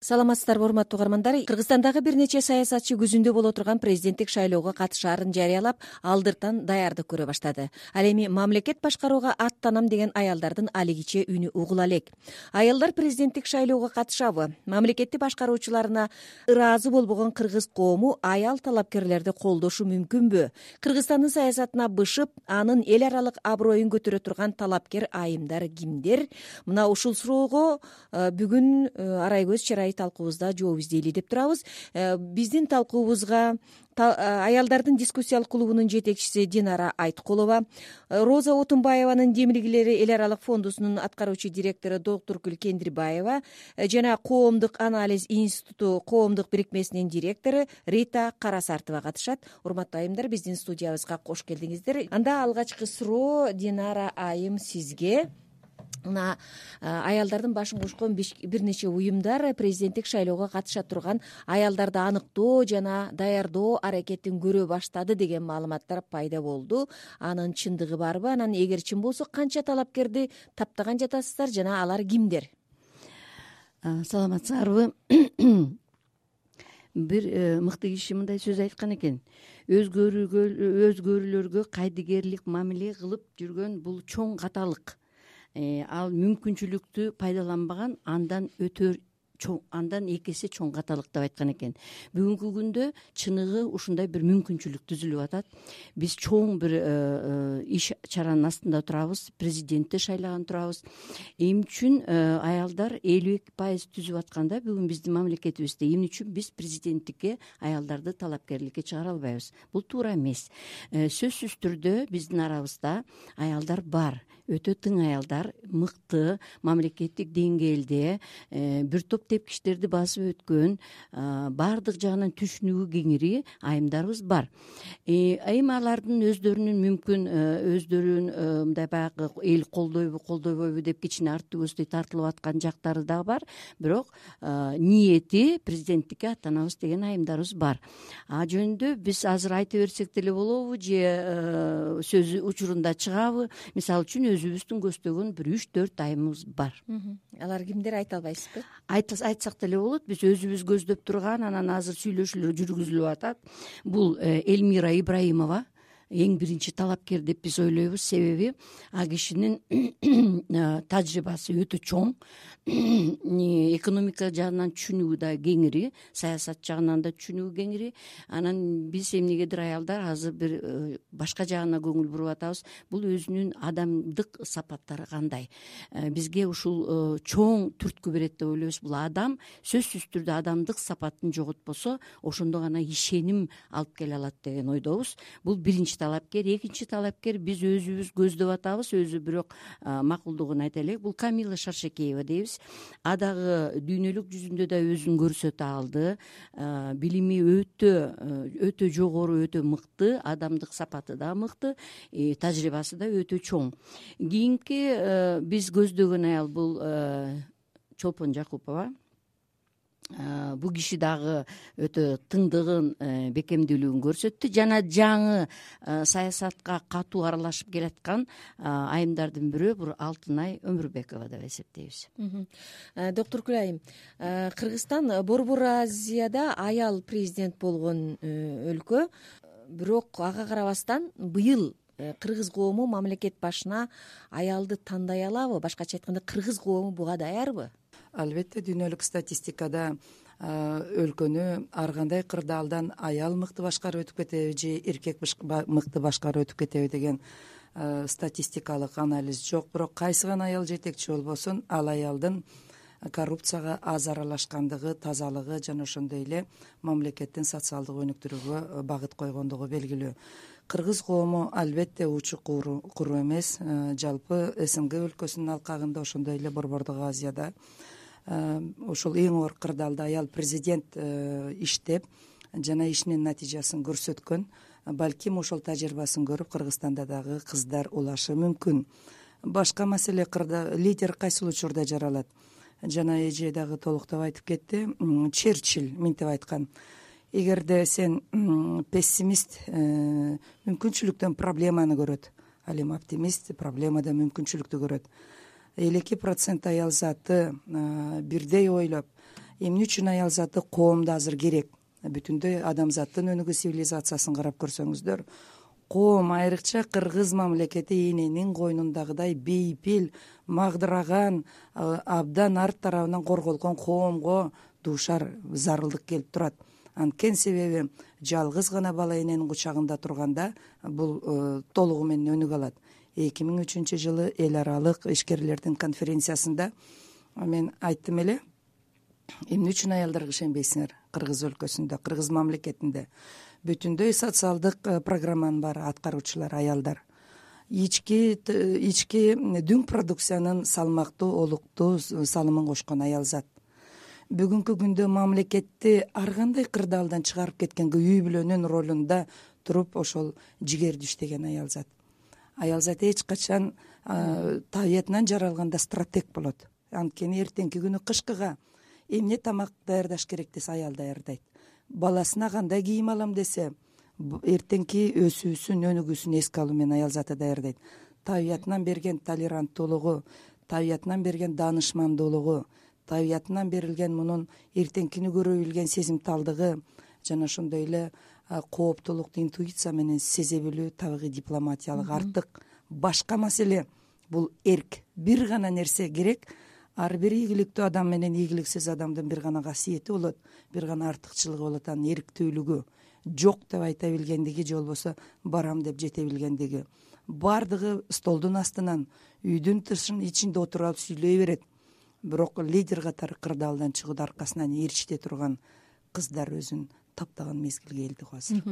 саламатсыздарбы урматтуу угармандар. Кыргызстандагы бир нече саясатчы күзүндө боло турган президенттик шайлоого катышаарын жарыялап алдыртан даярдык көрө баштады. Ал эми мамлекет башкарууга аттанам деген аялдардын алигиче үнү угула элек. Аялдар президенттик шайлоого катышабы мамлекетти башкаруучуларына ыраазы болбогон кыргыз коому аял талапкерлерди колдошу мүмкүнбү. Кыргызстандын саясатына бышып анын эл аралык аброюн көтөрө турган талапкер айымдар кимдер? Мына ушул суроого э, бүгүн э, арай көз чырай талкуубузда жооп издейли деп турабыз. Э, биздин талкуубузга э, аялдардын дискуссиялык клубунун жетекчиси динара айткулова э, роза отунбаеванын демилгелери эл аралык фондусунун аткаруучу директору доктуркүл кендирбаева жана коомдук анализ институту коомдук бирикмесинин директору рита карасартова катышат. Урматтуу айымдар биздин студиябызга кош келдиңиздер. Анда алгачкы суроо динара айым сизге мына аялдардын башын кошкон бир нече уюмдар президенттик шайлоого катыша турган аялдарды аныктоо жана даярдоо аракетин көрө баштады деген маалыматтар пайда болду. Анын чындыгы барбы? Анан эгер чын болсо канча талапкерди таптаган жатасыздар жана алар кимдер? Саламатсыздарбы бир э, мыкты киши мындай сөз айткан экен. Өзгөрүүлөргө кайдыгерлик мамиле кылып жүргөн бул чоң каталык. Э, ал мүмкүнчүлүктү пайдаланбаган андан өтө чоң андан эки эсе чоң каталык деп айткан экен. Бүгүнкү күндө чыныгы ушундай бир мүмкүнчүлүк түзүлүп атат. Биз чоң бир э, э, иш чаранын астында турабыз президентти шайлаган турабыз. Эмне үчүн аялдар элүү эки пайыз түзүп атканда бүгүн биздин мамлекетибизде эмне үчүн биз президенттикке аялдарды талапкерликке чыгара албайбыз? Бул туура эмес. Сөзсүз түрдө биздин арабызда аялдар бар өтө тың аялдар мыкты мамлекеттик деңгээлде э, бир топ тепкичтерди басып өткөн баардык жагынан түшүнүгү кеңири айымдарыбыз бар. Э, эми алардын өздөрүнүн мүмкүн э, өздөрүн мындай баягы эл колдойбу колдойбойбу деп кичине арты көздөй тартылып аткан жактары дагы бар. Бирок ниети президенттикке аттанабыз деген айымдарыбыз бар. Ал жөнүндө биз азыр айта берсек деле болобу же сөзү учурунда чыгабы. Мисалы үчүн өзүбүздүн көздөгөн бир үч төрт айымыбыз бар. Алар кимдер айта албайсызбы? Айтсак деле болот биз өзүбүз көздөп турган анан азыр сүйлөшүүлөр жүргүзүлүп атат. Бул э, элмира ибраимова эң биринчи талапкер деп биз ойлойбуз. Себеби ал кишинин э, тажрыйбасы өтө чоң. Экономика жагынан түшүнүгү да кеңири саясат жагынан да түшүнүгү кеңири. Анан биз эмнегедир аялдар азыр бир э, башка жагына көңүл буруп атабыз. Бул өзүнүн адамдык сапаттары кандай? Э, бизге ушул чоң түрткү берет деп ойлойбуз. Бул адам сөзсүз түрдө адамдык сапатын жоготпосо ошондо гана ишеним алып келе алат деген ойдобуз. Бул биринчи талапкер экинчи талапкер биз өзүбүз көздөп атабыз өзү бирок макулдугун айта элек. Бул камила шаршекеева дейбиз. А дагы дүйнөлүк жүзүндө да өзүн көрсөтө алды. Билими өтө өтө жогору өтө мыкты адамдык сапаты да мыкты тажрыйбасы да өтө чоң. Кийинки биз көздөгөн аял бул чолпон жакупова бул киши дагы өтө тыңдыгын э, бекемдүүлүгүн көрсөттү. Жана жаңы э, саясатка катуу аралашып келаткан айымдардын бирөө бул алтынай өмүрбекова деп эсептейбиз. Э, доктуркүл айым кыргызстан борбор азияда аял президент болгон өлкө. Бирок ага карабастан быйыл кыргыз коому мамлекет башына аялды тандай алабы? Башкача айтканда кыргыз коому буга даярбы албетте дүйнөлүк статистикада өлкөнү ар кандай кырдаалдан аял мыкты башкарып өтүп кетеби же эркек мыкты башкарып өтүп кетеби деген статистикалык анализ жок. Бирок кайсы гана аял жетекчи болбосун ал аялдын коррупцияга аз аралашкандыгы тазалыгы жана ошондой эле мамлекеттин социалдык өнүктүрүүгө багыт койгондугу белгилүү. Кыргыз коому албетте учу куру эмес жалпы снг өлкөсүнүн алкагында ошондой эле борбордук азияда ушул эң оор кырдаалда аял президент э, иштеп жана ишинин натыйжасын көрсөткөн балким ошол тажрыйбасын көрүп кыргызстанда дагы кыздар улашы мүмкүн. Башка маселе лидер кайсыл учурда жаралат? Жана эже дагы толуктап айтып кетти. Черчилль минтип айткан. Эгерде сен пессимист э, мүмкүнчүлүктөн проблеманы көрөт. Ал эми оптимист проблемадан мүмкүнчүлүктү көрөт элүү эки процент аял заты бирдей ойлоп эмне үчүн аял заты коомдо азыр керек? Бүтүндөй адамзаттын өнүгүү цивилизациясын карап көрсөңүздөр. Коом айрыкча кыргыз мамлекети эненин койнундагыдай бейпил магдыраган абдан арт тарабынан корголгон коомго дуушар зарылдык келип турат. Анткени себеби жалгыз гана бала эненин кучагында турганда бул э, толугу менен өнүгө алат эки миң үчүнчү жылы эл аралык ишкерлердин конференциясында мен айттым эле эмне үчүн аялдарга ишенбейсиңер кыргыз өлкөсүндө кыргыз мамлекетинде? Бүтүндөй социалдык э, программанын баары аткаруучулар аялдар. Ички ички дүң продукциянын салмактуу олуктуу салымын кошкон аял зат. Бүгүнкү күндө мамлекетти ар кандай кырдаалдан чыгарып кеткенге үй бүлөнүн ролунда туруп ошол жигерди иштеген аял зат аял зат эч качан табиятынан жаралганда стратег болот. Анткени эртеңки күнү кышкыга эмне тамак даярдаш керек десе аял даярдайт. Баласына кандай кийим алам десе эртеңки өсүүсүн өнүгүүсүн эске алуу менен аял заты даярдайт. Табиятынан берген толеранттуулугу табиятынан берген даанышмандуулугу табиятынан берилген мунун эртеңкини көрө билген сезимталдыгы жана ошондой эле кооптуулукту интуиция менен сезе билүү табигый дипломатиялык артык. Башка маселе бул эрк. Бир гана нерсе керек. Ар бир ийгиликтүү адам менен ийгиликсиз адамдын бир гана касиети болот. Бир гана артыкчылыгы болот анын эрктүүлүгү. Жок деп айта билгендиги же болбосо барам деп жете билгендиги. Баардыгы столдун астынан үйдүн тышын ичинде отуруп алып сүйлөй берет. Бирок лидер катары кырдаалдан чыгууда аркасынан ээрчите турган кыздар өзүн таптаган мезгил келди го азыр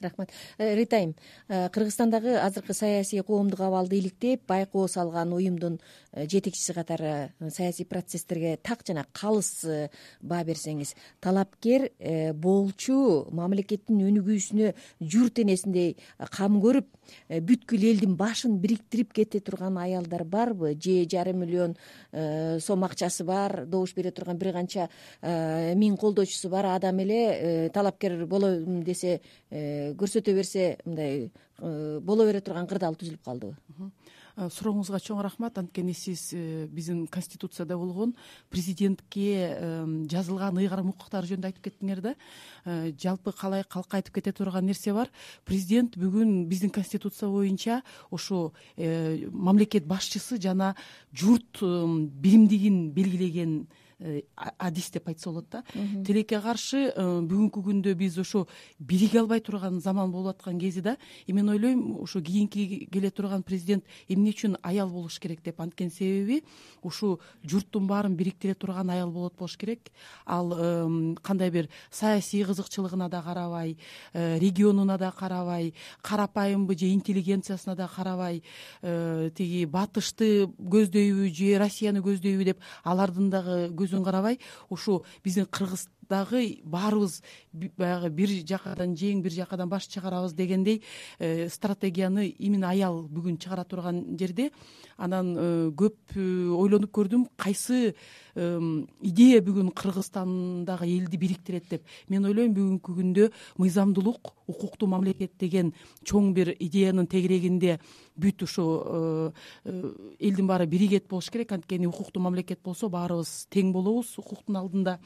рахмат. Э, рита айым э, кыргызстандагы азыркы саясий коомдук абалды иликтеп байкоо салган уюмдун э, жетекчиси катары саясий процесстерге так жана калыс баа берсеңиз талапкер болчу мамлекеттин өнүгүүсүнө журт энесиндей кам көрүп бүткүл элдин башын бириктирип кете турган аялдар барбы? Же жарым миллион сом акчасы бар добуш бере турган бир канча миң колдоочусу бар адам эле талапкер болом десе көрсөтө берсе мындай э, боло бере турган кырдаал түзүлүп калдыбы? Э, сурооңузга чоң рахмат. Анткени сиз э, биздин конституцияда болгон президентке жазылган ыйгарым укуктары жөнүндө айтып кеттиңер да. Жалпы калай калкка айтып кете турган нерсе бар. Президент бүгүн биздин конституция боюнча ошо мамлекет башчысы жана журт биримдигин белгилеген адис деп айтса болот да. Тилекке каршы э, бүгүнкү күндө биз ошо бириге албай турган заман болуп аткан кези да и мен ойлойм ошо кийинки келе турган президент эмне үчүн аял болуш керек деп. Анткени себеби ушул журттун баарын бириктире турган аял болот болуш керек. Ал кандай бир саясий кызыкчылыгына да карабай э, регионуна да карабай карапайымбы же интеллигенциясына да карабай тиги батышты көздөйбү же россияны көздөйбү деп алардын дагы көзүн карабай ушул биздин кыргыздагы баарыбыз баягы бир жакадан жең бир жакадан баш чыгарабыз дегендей э, стратегияны именно аял бүгүн чыгара турган жерде анан э, көп э, ойлонуп көрдүм кайсы идея бүгүн кыргызстандагы элди бириктирет деп. Мен ойлойм бүгүнкү күндө мыйзамдуулук укуктуу мамлекет деген чоң бир идеянын тегерегинде бүт ушул элдин баары биригет болуш керек. Анткени укуктуу мамлекет болсо баарыбыз тең болобуз укуктун алдында.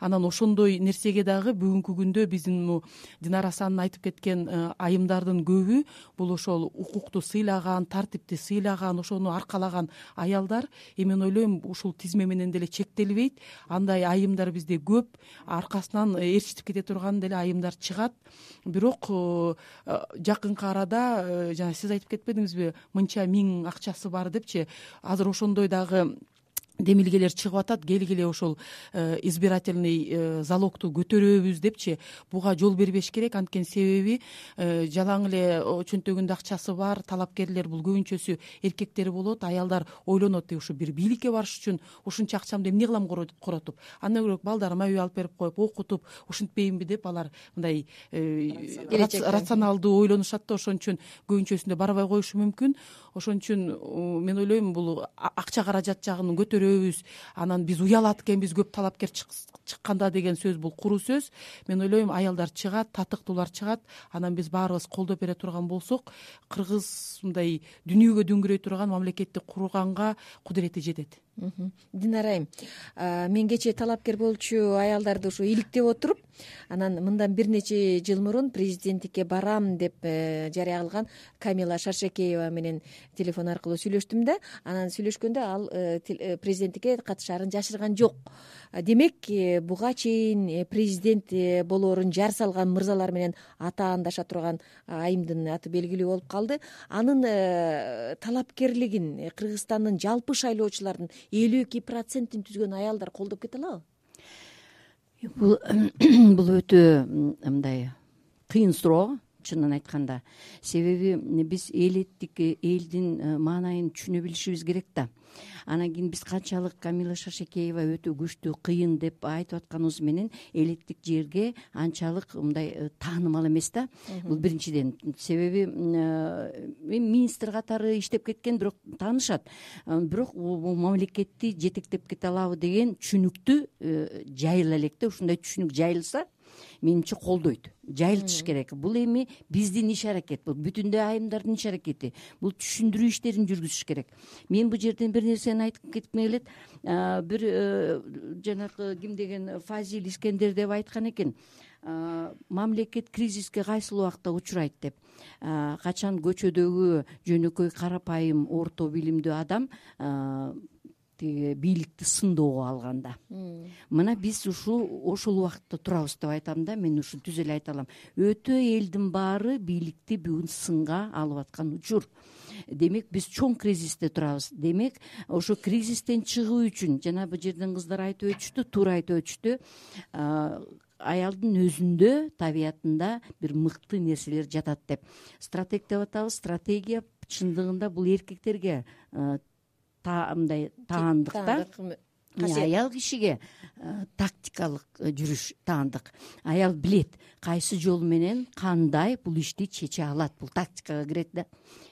Анан ошондой нерсеге дагы бүгүнкү күндө биздин динара асанын айтып кеткен айымдардын көбү бул ошол укукту сыйлаган тартипти сыйлаган ошону аркалаган аялдар и мен ойлойм ушул тизме менен деле чектелбейт. Андай айымдар бизде көп аркасынан ээрчитип кете турган деле айымдар чыгат. Бирок э, жакынкы арада э, жана сиз айтып кетпедиңизби мынча миң акчасы бар депчи. Азыр ошондой дагы демилгелер чыгып атат келгиле ошол э, избирательный э, залогту көтөрөбүз депчи. Буга жол бербеш керек. Анткени себеби э, жалаң эле чөнтөгүндө акчасы бар талапкерлер бул көбүнчөсү эркектер болот. Аялдар ойлонот ушу бир бийликке барыш үчүн ушунча акчамды эмне кылам коротуп. Андан көрө балдарыма үй алып берип коюп окутуп ушинтпейинби деп алар мындай рационалдуу ойлонушат да ошон үчүн көбүнчөсүндө барбай коюшу мүмкүн ошон үчүн мен ойлойм бул акча каражат жагын көтөрө анан биз уялат экенбиз көп талапкер чыкканда деген сөз бул куру сөз. Мен ойлойм аялдар чыгат татыктуулар чыгат. Анан биз баарыбыз колдоп бере турган болсок кыргыз мындай дүйнөгө дүңгүрөй турган мамлекетти курганга кудурети жетет динара айым мен кечээ талапкер болчу аялдарды ушу иликтеп отуруп анан мындан бир нече жыл мурун президенттикке барам деп э, жарыя кылган камила шаршекеева менен телефон аркылуу сүйлөштүм да. Анан сүйлөшкөндө ал э, э, президенттикке катышаарын жашырган жок. Демек буга чейин президент болоорун жар салган мырзалар менен атаандаша турган айымдын аты белгилүү болуп калды. Анын талапкерлигин кыргызстандын жалпы шайлоочулардын элүү эки процентин түзгөн аялдар колдоп кете алабы? Бул бул өтө мындай кыйын суроо чынын айтканда. Себеби биз эл эттик элдин э, маанайын түшүнө билишибиз керек да. Анан кийин биз канчалык камила шаршекеева өтө күчтүү кыйын деп айтып атканыбыз менен элеттик жерге анчалык мындай э, таанымал эмес да. Бул биринчиден. Себеби э, министр катары иштеп кеткен бирок таанышат. Э, бирок бул мамлекетти жетектеп кете алабы деген түшүнүктү жайыла элек да. Ушундай түшүнүк жайылса менимче колдойт. Жайылтыш керек. Бул эми биздин иш аракет. Бул бүтүндөй айымдардын иш аракети. Бул түшүндүрүү иштерин жүргүзүш керек. Мен бул жерден бир нерсени айтып кетким келет бир э, жанагы ким деген фазил искендер деп айткан экен. Мамлекет кризиске кайсыл убакта учурайт деп. Качан көчөдөгү жөнөкөй карапайым орто билимдүү адам тиги бийликти сындоого алганда. Мына биз ушул ошол убакытта турабыз деп айтам да мен ушу түз эле айта алам. Өтө элдин баары бийликти бүгүн сынга алып аткан учур. Демек биз чоң кризисте турабыз. Демек ошо кризистен чыгуу үчүн жана бул жерден кыздар айтып өтүштү туура айтып өтүштү аялдын өзүндө табиятында бир мыкты нерселер жатат деп. Стратег деп атабыз. Стратегия чындыгында бул эркектерге мындай таандык да. Аял кишиге э, тактикалык э, жүрүш таандык. Аял билет кайсы жол менен кандай бул ишти чече алат? Бул тактикага кирет да.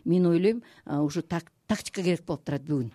Мен ойлойм ушу тактика керек болуп турат бүгүн